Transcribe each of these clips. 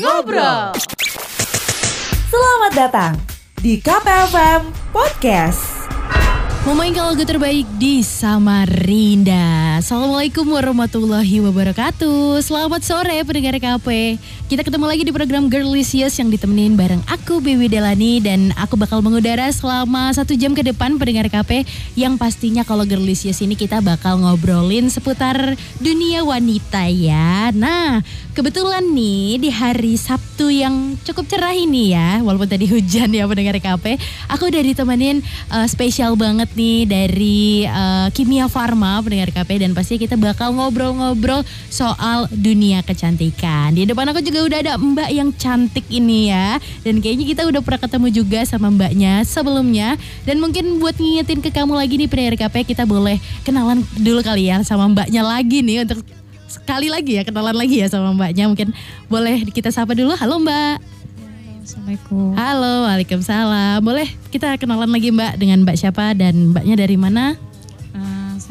Ngobrol. Selamat datang di KPFM Podcast. Momen lagu terbaik di Samarinda. Assalamualaikum warahmatullahi wabarakatuh. Selamat sore pendengar KP. Kita ketemu lagi di program Girlicious yang ditemenin bareng aku Bibi Delani dan aku bakal mengudara selama satu jam ke depan pendengar KP yang pastinya kalau Girlicious ini kita bakal ngobrolin seputar dunia wanita ya. Nah kebetulan nih di hari Sabtu yang cukup cerah ini ya walaupun tadi hujan ya pendengar KP aku udah ditemenin uh, spesial banget nih dari uh, Kimia Farma pendengar KP dan pasti kita bakal ngobrol-ngobrol soal dunia kecantikan. Di depan aku juga udah ada Mbak yang cantik ini ya. Dan kayaknya kita udah pernah ketemu juga sama Mbaknya sebelumnya. Dan mungkin buat ngingetin ke kamu lagi nih pendengar KP kita boleh kenalan dulu kali ya sama Mbaknya lagi nih untuk sekali lagi ya kenalan lagi ya sama Mbaknya. Mungkin boleh kita sapa dulu. Halo Mbak. Assalamualaikum. Halo, waalaikumsalam. Boleh kita kenalan lagi Mbak dengan Mbak siapa dan Mbaknya dari mana?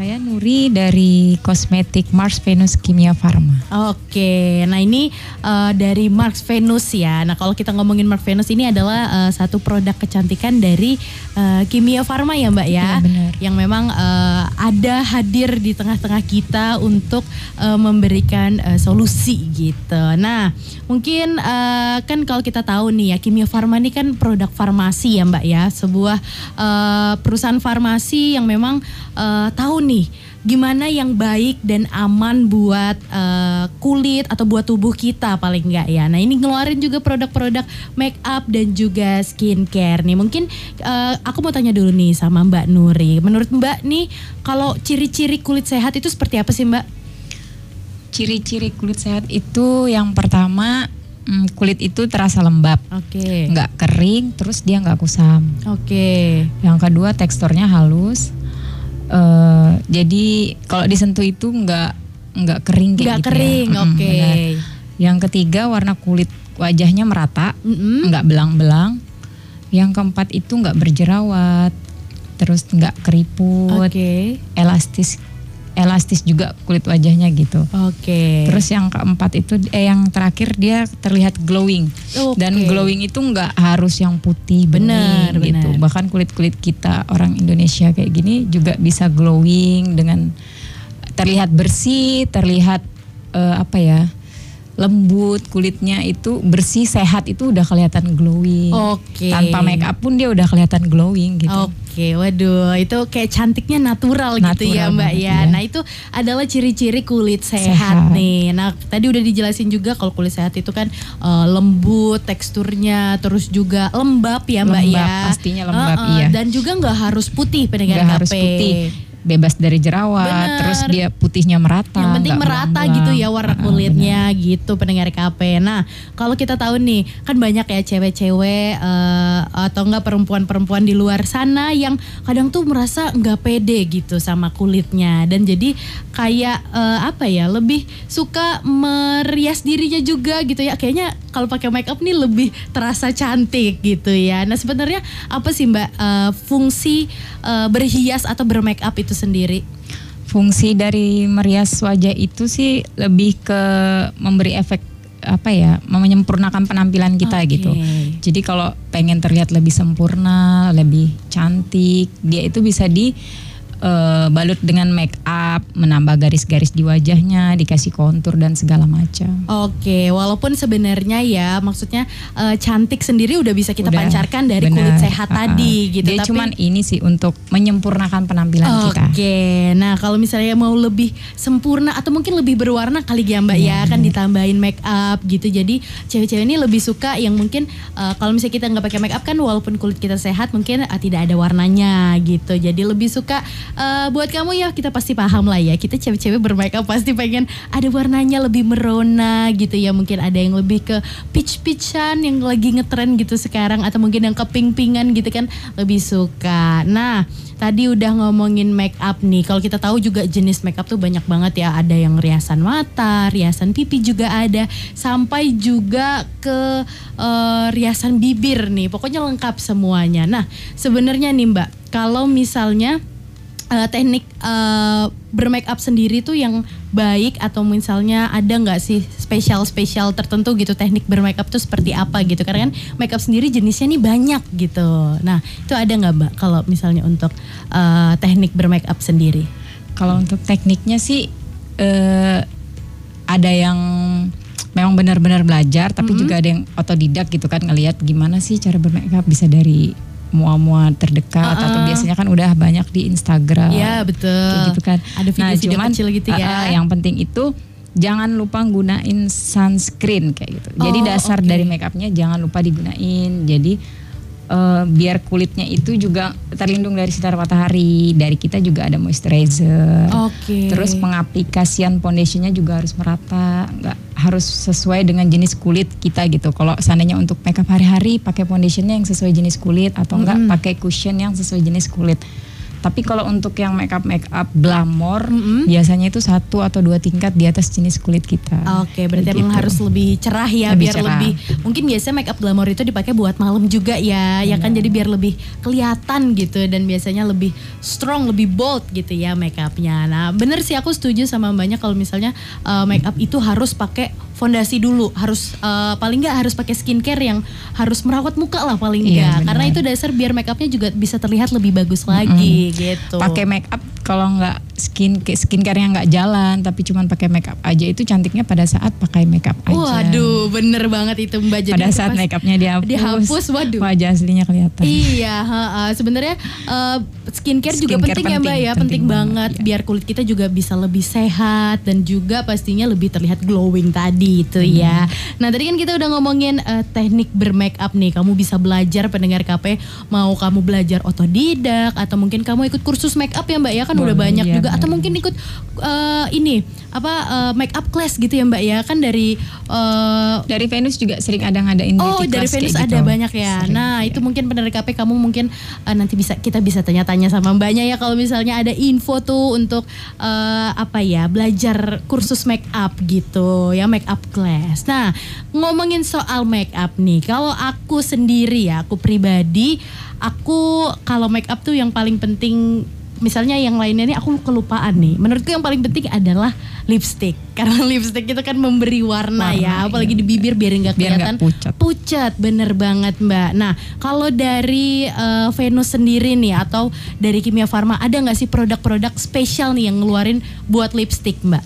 Saya Nuri dari kosmetik Mars Venus Kimia Farma. Oke, nah ini uh, dari Mars Venus ya. Nah kalau kita ngomongin Mars Venus ini adalah uh, satu produk kecantikan dari uh, Kimia Farma ya Mbak ya. ya benar. Yang memang uh, ada hadir di tengah-tengah kita untuk uh, memberikan uh, solusi gitu. Nah mungkin uh, kan kalau kita tahu nih ya Kimia Farma ini kan produk farmasi ya Mbak ya. Sebuah uh, perusahaan farmasi yang memang uh, tahu nih gimana yang baik dan aman buat uh, kulit atau buat tubuh kita paling enggak ya. Nah ini ngeluarin juga produk-produk make up dan juga skincare nih. Mungkin uh, aku mau tanya dulu nih sama Mbak Nuri. Menurut Mbak nih kalau ciri-ciri kulit sehat itu seperti apa sih Mbak? Ciri-ciri kulit sehat itu yang pertama hmm, kulit itu terasa lembab, oke, okay. nggak kering, terus dia nggak kusam. Oke. Okay. Yang kedua teksturnya halus, Uh, jadi kalau disentuh itu nggak nggak kering kayak nggak gitu kering, ya. oke. Okay. Yang ketiga warna kulit wajahnya merata, nggak belang-belang. Yang keempat itu nggak berjerawat, terus nggak keriput, okay. elastis elastis juga kulit wajahnya gitu. Oke. Okay. Terus yang keempat itu eh yang terakhir dia terlihat glowing. Okay. Dan glowing itu nggak harus yang putih benar gitu. Bahkan kulit-kulit kita orang Indonesia kayak gini juga bisa glowing dengan terlihat bersih, terlihat uh, apa ya? Lembut kulitnya itu bersih sehat itu udah kelihatan glowing. Oke. Okay. Tanpa make up pun dia udah kelihatan glowing gitu. Oke. Oke, waduh, itu kayak cantiknya natural, natural gitu ya Mbak ya. ya. Nah itu adalah ciri-ciri kulit sehat, sehat nih. Nah tadi udah dijelasin juga kalau kulit sehat itu kan uh, lembut teksturnya, terus juga lembab ya Mbak lembab, ya. Pastinya lembab uh, uh, iya. Dan juga nggak harus putih pendengar Gak harus putih bebas dari jerawat, Bener. terus dia putihnya merata. Yang penting merata gitu ya warna kulitnya uh, gitu pendengar KP. Nah kalau kita tahu nih kan banyak ya cewek-cewek uh, atau enggak perempuan-perempuan di luar sana yang kadang tuh merasa nggak pede gitu sama kulitnya dan jadi kayak uh, apa ya lebih suka merias dirinya juga gitu ya kayaknya kalau pakai make up nih lebih terasa cantik gitu ya. Nah sebenarnya apa sih mbak uh, fungsi uh, berhias atau bermake up itu itu sendiri? Fungsi dari merias wajah itu sih lebih ke memberi efek apa ya menyempurnakan penampilan kita okay. gitu. Jadi kalau pengen terlihat lebih sempurna, lebih cantik, dia itu bisa di uh, balut dengan make up, menambah garis-garis di wajahnya, dikasih kontur dan segala macam. Oke, walaupun sebenarnya ya maksudnya uh, cantik sendiri udah bisa kita udah, pancarkan dari bener, kulit sehat uh, tadi gitu. Dia tapi cuman ini sih untuk menyempurnakan penampilan okay. kita. Oke, nah kalau misalnya mau lebih sempurna atau mungkin lebih berwarna kali ya Mbak ya, ya kan ditambahin make up gitu. Jadi cewek-cewek ini lebih suka yang mungkin uh, kalau misalnya kita nggak pakai make up kan walaupun kulit kita sehat mungkin uh, tidak ada warnanya gitu. Jadi lebih suka uh, buat kamu ya kita pasti paham lah ya. Kita cewek-cewek bermakeup pasti pengen ada warnanya lebih merona gitu ya. Mungkin ada yang lebih ke peach peachan yang lagi ngetren gitu sekarang. Atau mungkin yang keping-pingan gitu kan. Lebih suka. Nah tadi udah ngomongin make up nih. Kalau kita tahu juga jenis make up tuh banyak banget ya. Ada yang riasan mata riasan pipi juga ada. Sampai juga ke uh, riasan bibir nih. Pokoknya lengkap semuanya. Nah sebenarnya nih mbak kalau misalnya uh, teknik uh, bermake up sendiri tuh yang baik atau misalnya ada nggak sih spesial spesial tertentu gitu teknik bermake up tuh seperti apa gitu? Karena kan make up sendiri jenisnya nih banyak gitu. Nah itu ada nggak mbak kalau misalnya untuk uh, teknik bermake up sendiri? Kalau untuk tekniknya sih uh, ada yang memang benar-benar belajar tapi mm -hmm. juga ada yang otodidak gitu kan ngelihat gimana sih cara bermake up bisa dari mua-mua terdekat uh -uh. atau biasanya kan udah banyak di Instagram. Iya betul. Kayak gitu kan. Ada video-video nah, kecil gitu ya. Uh, yang penting itu jangan lupa gunain sunscreen kayak gitu. Oh, Jadi dasar okay. dari makeupnya jangan lupa digunain. Jadi uh, biar kulitnya itu juga terlindung dari sinar matahari. Dari kita juga ada moisturizer. Okay. Terus pengaplikasian foundationnya juga harus merata, nggak harus sesuai dengan jenis kulit kita gitu. Kalau seandainya untuk makeup hari-hari pakai foundationnya yang sesuai jenis kulit atau enggak mm -hmm. pakai cushion yang sesuai jenis kulit. Tapi kalau untuk yang make up make up glamor mm -hmm. biasanya itu satu atau dua tingkat di atas jenis kulit kita. Oke, okay, berarti gitu. emang harus lebih cerah ya lebih biar cerah. lebih mungkin biasanya make up glamor itu dipakai buat malam juga ya, ya kan jadi biar lebih kelihatan gitu dan biasanya lebih strong, lebih bold gitu ya make upnya. Nah, bener sih aku setuju sama banyak kalau misalnya uh, make up itu harus pakai fondasi dulu. Harus uh, paling nggak harus pakai skincare yang harus merawat muka lah paling iya, nggak. Karena itu dasar biar make upnya juga bisa terlihat lebih bagus lagi mm -hmm. gitu. Pakai make up kalau nggak skin skincare yang nggak jalan tapi cuman pakai makeup aja itu cantiknya pada saat pakai makeup aja. Waduh, bener banget itu Mbak. Jadi pada saat makeupnya dihapus, dihapus, waduh. Wajah aslinya kelihatan. Iya, uh, sebenarnya uh, skincare, skincare juga penting, penting ya Mbak ya, penting, penting banget ya. biar kulit kita juga bisa lebih sehat dan juga pastinya lebih terlihat glowing tadi itu hmm. ya. Nah tadi kan kita udah ngomongin uh, teknik bermake up nih, kamu bisa belajar pendengar KP mau kamu belajar otodidak atau mungkin kamu ikut kursus make up ya Mbak ya kan oh, udah banyak iya, juga atau mungkin ikut uh, ini apa uh, make up class gitu ya Mbak ya kan dari uh, dari Venus juga sering ada ngadain Oh dari Venus ada gitu. banyak ya. Sering, nah ya. itu mungkin pendengar KP kamu mungkin uh, nanti bisa kita bisa tanya-tanya sama Mbaknya ya kalau misalnya ada info tuh untuk uh, apa ya belajar kursus make up gitu ya make up class. Nah ngomongin soal make up nih kalau aku sendiri ya aku pribadi aku kalau make up tuh yang paling penting misalnya yang lainnya ini aku kelupaan nih. Menurutku yang paling penting adalah lipstick karena lipstick itu kan memberi warna, warna ya, apalagi iya. di bibir biar nggak kelihatan pucat. Pucat, bener banget mbak. Nah kalau dari uh, Venus sendiri nih atau dari Kimia Farma ada nggak sih produk-produk spesial nih yang ngeluarin buat lipstick mbak?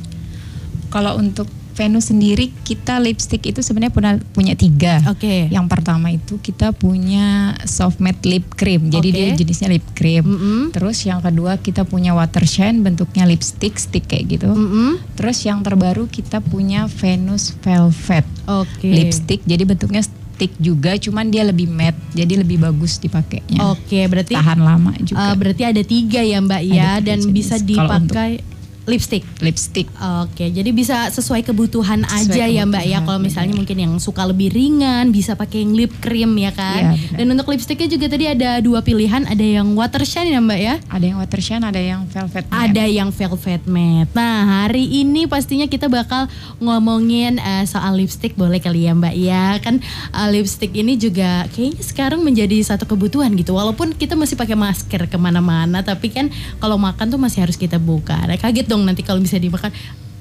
Kalau untuk Venus sendiri kita lipstick itu sebenarnya punya punya tiga. Oke. Okay. Yang pertama itu kita punya soft matte lip cream. Jadi okay. dia jenisnya lip cream. Mm -hmm. Terus yang kedua kita punya water shine bentuknya lipstick stick kayak gitu. Mm -hmm. Terus yang terbaru kita punya Venus velvet. Okay. Lipstick jadi bentuknya stick juga, cuman dia lebih matte, jadi lebih bagus dipakainya. Oke, okay, berarti tahan lama juga. Uh, berarti ada tiga ya Mbak ya, dan jenis. bisa dipakai lipstick. Lipstick. Oke jadi bisa sesuai kebutuhan sesuai aja kebutuhan, ya mbak ya. kalau misalnya bener. mungkin yang suka lebih ringan bisa pakai yang lip cream ya kan? Ya, dan untuk lipsticknya juga tadi ada dua pilihan. Ada yang water shine ya mbak ya? Ada yang water shine ada yang velvet matte. Ada yang velvet matte. Nah hari ini pastinya kita bakal ngomongin uh, soal lipstick. Boleh kali ya mbak ya? Kan uh, lipstick ini juga kayaknya sekarang menjadi satu kebutuhan gitu. Walaupun kita masih pakai masker ke mana-mana tapi kan kalau makan tuh masih harus kita buka. Nah, kaget dong dong nanti kalau bisa dimakan.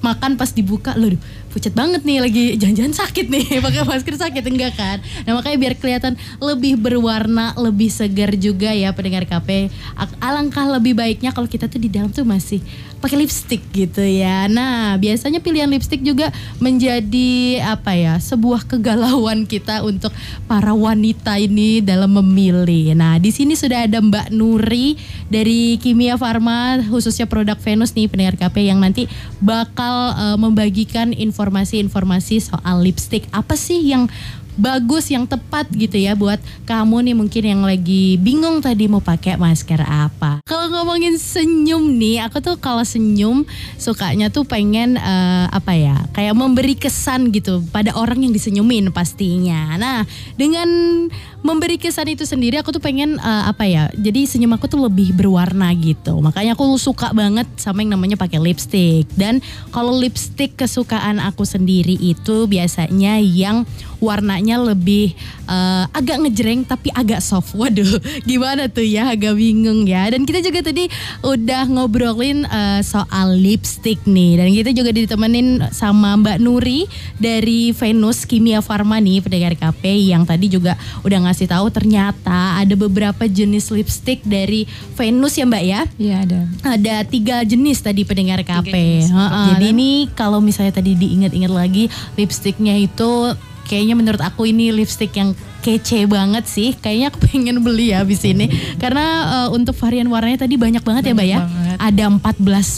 Makan pas dibuka loh pucat banget nih lagi jangan-jangan sakit nih pakai masker sakit enggak kan? Nah makanya biar kelihatan lebih berwarna lebih segar juga ya pendengar KP alangkah lebih baiknya kalau kita tuh di dalam tuh masih pakai lipstick gitu ya. Nah, biasanya pilihan lipstick juga menjadi apa ya? sebuah kegalauan kita untuk para wanita ini dalam memilih. Nah, di sini sudah ada Mbak Nuri dari Kimia Farma khususnya produk Venus nih pendengar KP yang nanti bakal uh, membagikan informasi-informasi soal lipstick. Apa sih yang bagus yang tepat gitu ya buat kamu nih mungkin yang lagi bingung tadi mau pakai masker apa. Kalau ngomongin senyum nih, aku tuh kalau senyum sukanya tuh pengen uh, apa ya, kayak memberi kesan gitu pada orang yang disenyumin pastinya. Nah, dengan memberi kesan itu sendiri aku tuh pengen uh, apa ya? Jadi senyum aku tuh lebih berwarna gitu. Makanya aku suka banget sama yang namanya pakai lipstick. Dan kalau lipstick kesukaan aku sendiri itu biasanya yang warnanya lebih uh, agak ngejreng tapi agak soft. Waduh, gimana tuh ya? Agak bingung ya. Dan kita juga tadi udah ngobrolin uh, soal lipstick nih. Dan kita juga ditemenin sama Mbak Nuri dari Venus Kimia Farma nih pendengar KP yang tadi juga udah ngasih tahu ternyata ada beberapa jenis lipstick dari Venus ya Mbak ya. Iya ada. Ada tiga jenis tadi pendengar KP. jenis. Jadi ini kalau misalnya tadi diingat-ingat lagi lipsticknya itu kayaknya menurut aku ini lipstick yang kece banget sih. Kayaknya aku pengen beli ya habis ini. Karena uh, untuk varian warnanya tadi banyak banget ya Mbak ya. Banyak banget. Ada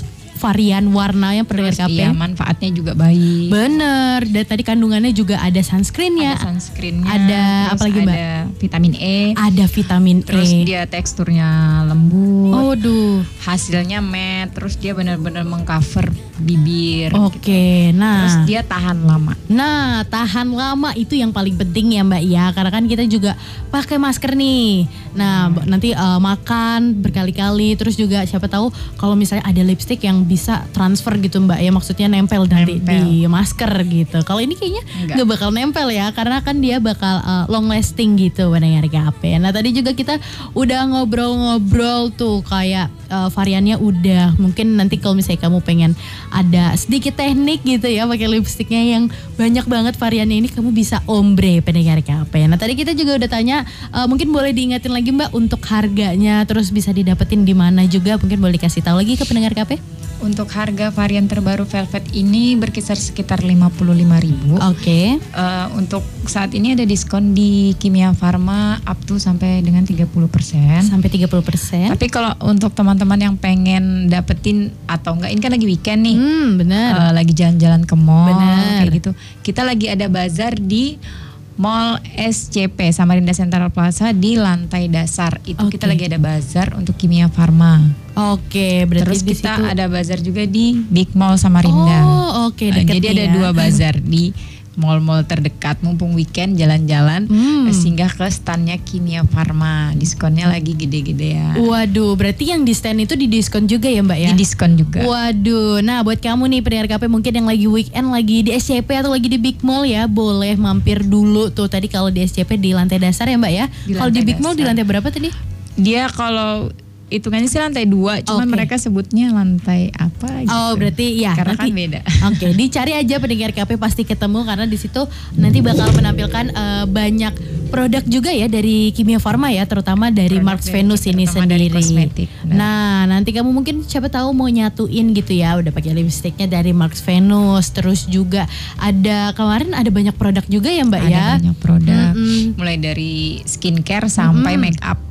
14 varian warna yang pendengar Terus KP. iya manfaatnya juga baik. Bener, dan tadi kandungannya juga ada sunscreennya, Ada sunscreennya. Ada terus apa lagi, Mbak? Ada vitamin E. ada vitamin Terus E. dia teksturnya lembut. Oh, duh. Hasilnya matte. Terus dia benar-benar mengcover bibir. Oke, nah. Terus dia tahan lama. Nah, tahan lama itu yang paling penting ya Mbak ya, karena kan kita juga pakai masker nih. Nah, b- nanti eh, makan berkali-kali, terus juga siapa tahu kalau misalnya ada lipstick yang bisa transfer gitu Mbak ya, maksudnya nempel Nempel. di masker gitu. Kalau ini kayaknya nggak bakal nempel ya, karena kan dia bakal eh, long lasting gitu pendengar KP. Nah, tadi juga kita udah ngobrol-ngobrol tuh kayak eh, variannya udah. Mungkin nanti kalau misalnya kamu pengen ada sedikit teknik gitu ya pakai lipstiknya yang banyak banget variannya ini kamu bisa ombre pendengar KP. Nah tadi kita juga udah tanya eh, mungkin boleh diingatin lagi Mbak untuk harganya terus bisa didapetin di mana juga mungkin boleh kasih tahu lagi ke pendengar KP. Untuk harga varian terbaru Velvet ini berkisar sekitar 55.000. Oke. Eh, untuk saat ini ada diskon di Kimia Farma up to sampai dengan 30%. Sampai 30%. Tapi kalau untuk teman-teman yang pengen dapetin atau enggak ini kan lagi weekend nih. Hmm, benar. eh, lagi jalan-jalan ke mall Bener. kayak gitu. Kita lagi ada bazar di Mall SCP Samarinda Central Plaza di lantai dasar. Itu kita Oke. lagi ada bazar untuk Kimia Farma. Oke, berarti Terus kita situ ada bazar juga di Big Mall Samarinda. Oh, oke, Eh, deket jadi nih ada ya. dua bazar di mall-mall terdekat mumpung weekend jalan-jalan Hmm. singgah ke standnya Kimia Farma. Diskonnya lagi gede-gedean. Waduh, berarti yang di stand itu didiskon juga ya Mbak ya? Di diskon juga. Waduh, nah buat kamu nih pendengar KP mungkin yang lagi weekend lagi di SCP atau lagi di Big Mall ya, boleh mampir dulu tuh tadi kalau di SCP di lantai dasar ya Mbak ya. Di Kalau di Big Mall di dasar. lantai berapa tadi? Dia kalau hitungannya sih lantai dua, cuman mereka sebutnya lantai apa gitu. Oh berarti ya Karena nanti kan beda. Oke, dicari aja pendengar KP pasti ketemu karena di situ nanti bakal menampilkan eh, banyak produk juga ya dari Kimia Farma ya, terutama dari Produk Marks dari- Venus ini terutama dari sendiri. kosmetik, benar. Nah, nanti kamu mungkin siapa tahu mau nyatuin gitu ya, udah pakai lipstiknya dari Marks Venus, terus juga ada kemarin ada banyak produk juga ya Mbak Ada ya. banyak produk. Mm-mm. Mulai dari skincare sampai make up.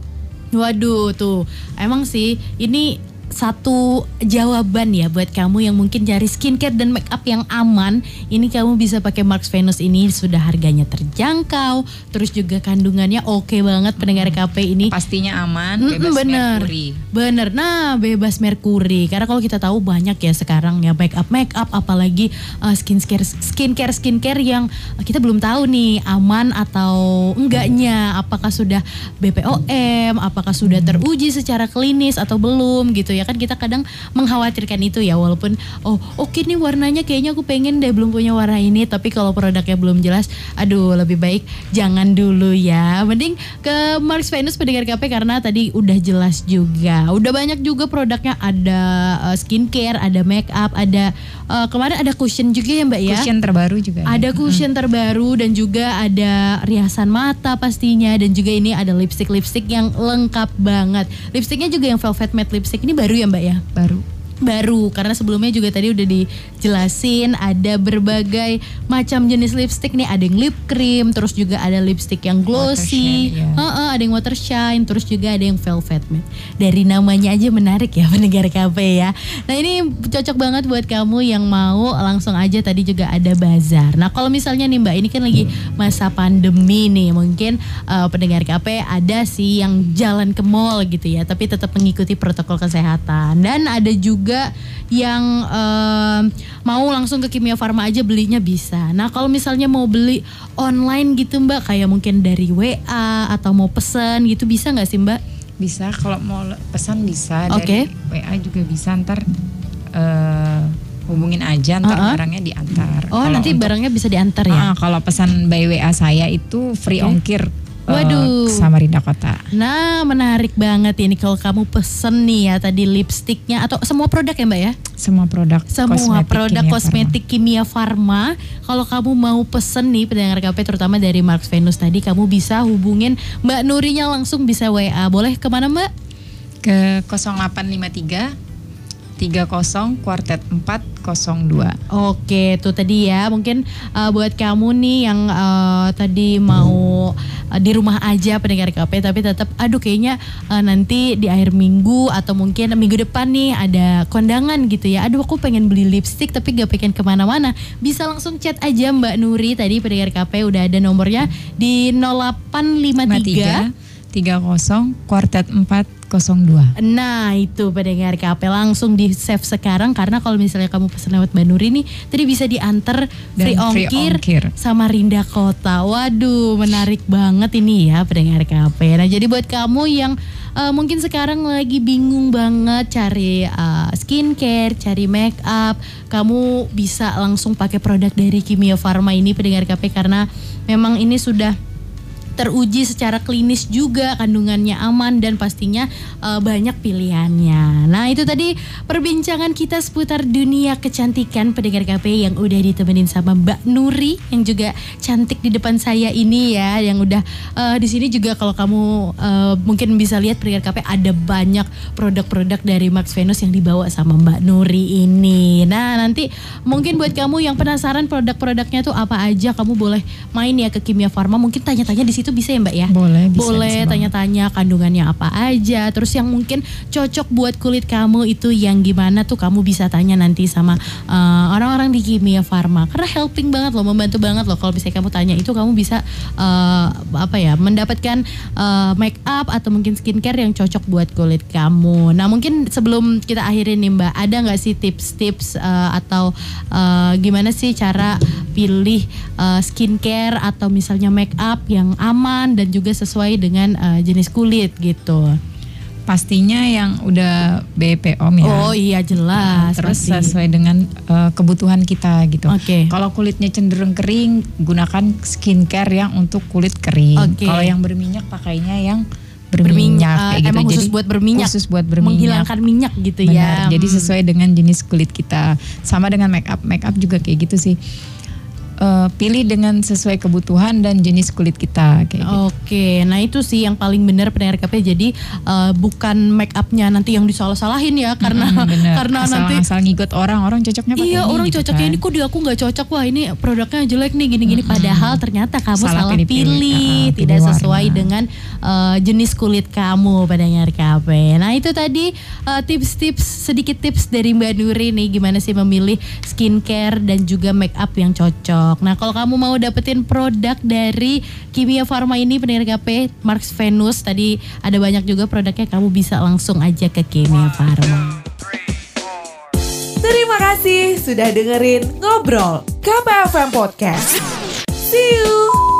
Waduh tuh, emang sih ini satu jawaban ya buat kamu yang mungkin cari skincare dan make up yang aman. Ini kamu bisa pakai Marks Venus ini sudah harganya terjangkau, terus juga kandungannya oke banget pendengar KP ini. Pastinya aman, bebas bener. merkuri. Bener, nah bebas merkuri. Karena kalau kita tahu banyak ya sekarang ya make up make up, apalagi uh, skincare skincare skincare yang kita belum tahu nih aman atau enggaknya. Apakah sudah BPOM, apakah sudah teruji secara klinis atau belum gitu ya kan kita kadang mengkhawatirkan itu ya walaupun oh oke nih warnanya kayaknya aku pengen deh belum punya warna ini tapi kalau produknya belum jelas aduh lebih baik jangan dulu ya. Mending ke Marks Venus pendengar KP karena tadi udah jelas juga. Udah banyak juga produknya ada uh, skincare ada make up ada uh, kemarin ada cushion juga ya mbak ya? Cushion terbaru juga. ada cushion terbaru dan juga ada riasan mata pastinya dan juga ini ada lipstick lipstick yang lengkap banget. Lipsticknya juga yang velvet matte lipstick ini baru ya mbak ya baru. Baru. Karena sebelumnya juga tadi udah dijelasin ada berbagai macam jenis lipstick nih. Ada yang lip cream terus juga ada lipstick yang glossy. Shine, ya. Heeh, ada yang water shine terus juga ada yang velvet. Matte dari namanya aja menarik ya pendengar kafe ya. Nah ini cocok banget buat kamu yang mau langsung aja tadi juga ada bazar. Nah kalau misalnya nih mbak ini kan lagi masa pandemi nih. Mungkin eh, pendengar KP ada sih yang jalan ke mall gitu ya tapi tetap mengikuti protokol kesehatan. Dan ada juga juga yang um, mau langsung ke Kimia Farma aja belinya bisa. Nah kalau misalnya mau beli online gitu Mbak, kayak mungkin dari WA atau mau pesan gitu bisa nggak sih Mbak? Bisa kalau mau pesan bisa Oke. dari WA juga bisa ntar eh, hubungin aja ntar Uh-uh. barangnya diantar. Oh Kalau nanti untuk- barangnya bisa diantar ya? Ah, kalau pesan by WA saya itu free Oke. ongkir Waduh. ke Samarinda Kota. Nah menarik banget ini kalau kamu pesen nih ya tadi lipstiknya atau semua produk ya Mbak ya? Semua produk semua kosmetik produk Kimia kosmetik kimia farma. Kalau kamu mau pesen nih pendengar KP terutama dari Marks Venus tadi, kamu bisa hubungin Mbak Nurinya langsung bisa WA. Boleh ke mana Mbak? Ke 0853 30 Quartet 402. Oke, itu tadi ya. Mungkin uh, buat kamu nih yang uh, tadi mau uh, di rumah aja pendengar KP tapi tetap aduh kayaknya uh, nanti di akhir minggu atau mungkin minggu depan nih ada kondangan gitu ya. Aduh aku pengen beli lipstick tapi gak pengen ke mana-mana. Bisa langsung chat aja Mbak Nuri tadi pendengar KP udah ada nomornya di 0853 30 Quartet 4 02. Nah itu pendengar KP langsung di save sekarang karena kalau misalnya kamu pesan lewat Banuri nih tadi bisa diantar free ongkir, ongkir sama Rinda Kota. Waduh menarik banget ini ya pendengar KP. Nah jadi buat kamu yang uh, mungkin sekarang lagi bingung banget cari uh, skincare, cari make up, kamu bisa langsung pakai produk dari Kimia Pharma ini pendengar KP karena memang ini sudah teruji secara klinis juga kandungannya aman dan pastinya eh, banyak pilihannya. Nah itu tadi perbincangan kita seputar dunia kecantikan pendengar KP yang udah ditemenin sama Mbak Nuri yang juga cantik di depan saya ini ya, yang udah eh, di sini juga kalau kamu eh, mungkin bisa lihat pendengar KP ada banyak produk-produk dari Max Venus yang dibawa sama Mbak Nuri ini. Nah nanti mungkin buat kamu yang penasaran produk-produknya tuh apa aja, kamu boleh main ya ke Kimia Farma. Mungkin tanya-tanya di situ bisa ya Mbak ya. Boleh, bisa, Boleh bisa tanya-tanya kandungannya apa aja. Terus yang mungkin cocok buat kulit kamu itu yang gimana tuh kamu bisa tanya nanti sama uh, orang-orang di Kimia Farma. Karena helping banget loh, membantu banget loh. Kalau misalnya kamu tanya itu kamu bisa uh, apa ya mendapatkan uh, make up atau mungkin skincare yang cocok buat kulit kamu. Nah mungkin sebelum kita akhirin nih Mbak, ada nggak sih tips-tips uh, atau uh, gimana sih cara pilih uh, skincare atau misalnya make up yang aman dan juga sesuai dengan uh, jenis kulit gitu. Pastinya yang udah BPOM ya. Oh iya jelas. Terus pasti. sesuai dengan eh, kebutuhan kita gitu. Oke. Kalau kulitnya cenderung kering, gunakan skincare yang untuk kulit kering. Oke. Kalau yang berminyak pakainya yang Berminyak, berminyak, eh, kayak gitu. emang khusus Jadi buat berminyak. Khusus buat berminyak. Menghilangkan minyak gitu Benar. ya. Jadi Hmm. sesuai dengan jenis kulit kita. Sama dengan make up. Make up juga kayak gitu sih. Eh, pilih dengan sesuai kebutuhan dan jenis kulit kita kayak gitu. Oke, nah itu sih yang paling benar pendengar KP. Jadi eh, bukan make upnya nanti yang disalah-salahin ya, karena Mm, bener. karena asal, nanti asal ngigot orang, orang cocoknya pakai Iya ini orang gitu cocoknya kan. ini kok di aku nggak cocok wah ini produknya jelek nih gini-gini padahal ternyata kamu Salah salah, pilih-pilih. pilih, Ah, tidak pilih sesuai warna. dengan eh, jenis kulit kamu pendengar KP. Nah itu tadi tips-tips sedikit tips dari Mbak Nuri nih gimana sih memilih skincare dan juga make up yang cocok. Nah kalau kamu mau dapetin produk dari Kimia Farma ini pendengar KP Marks Venus tadi ada banyak juga produknya kamu bisa langsung aja ke Kimia Farma. Terima kasih sudah dengerin Ngobrol KPFM Podcast. See you!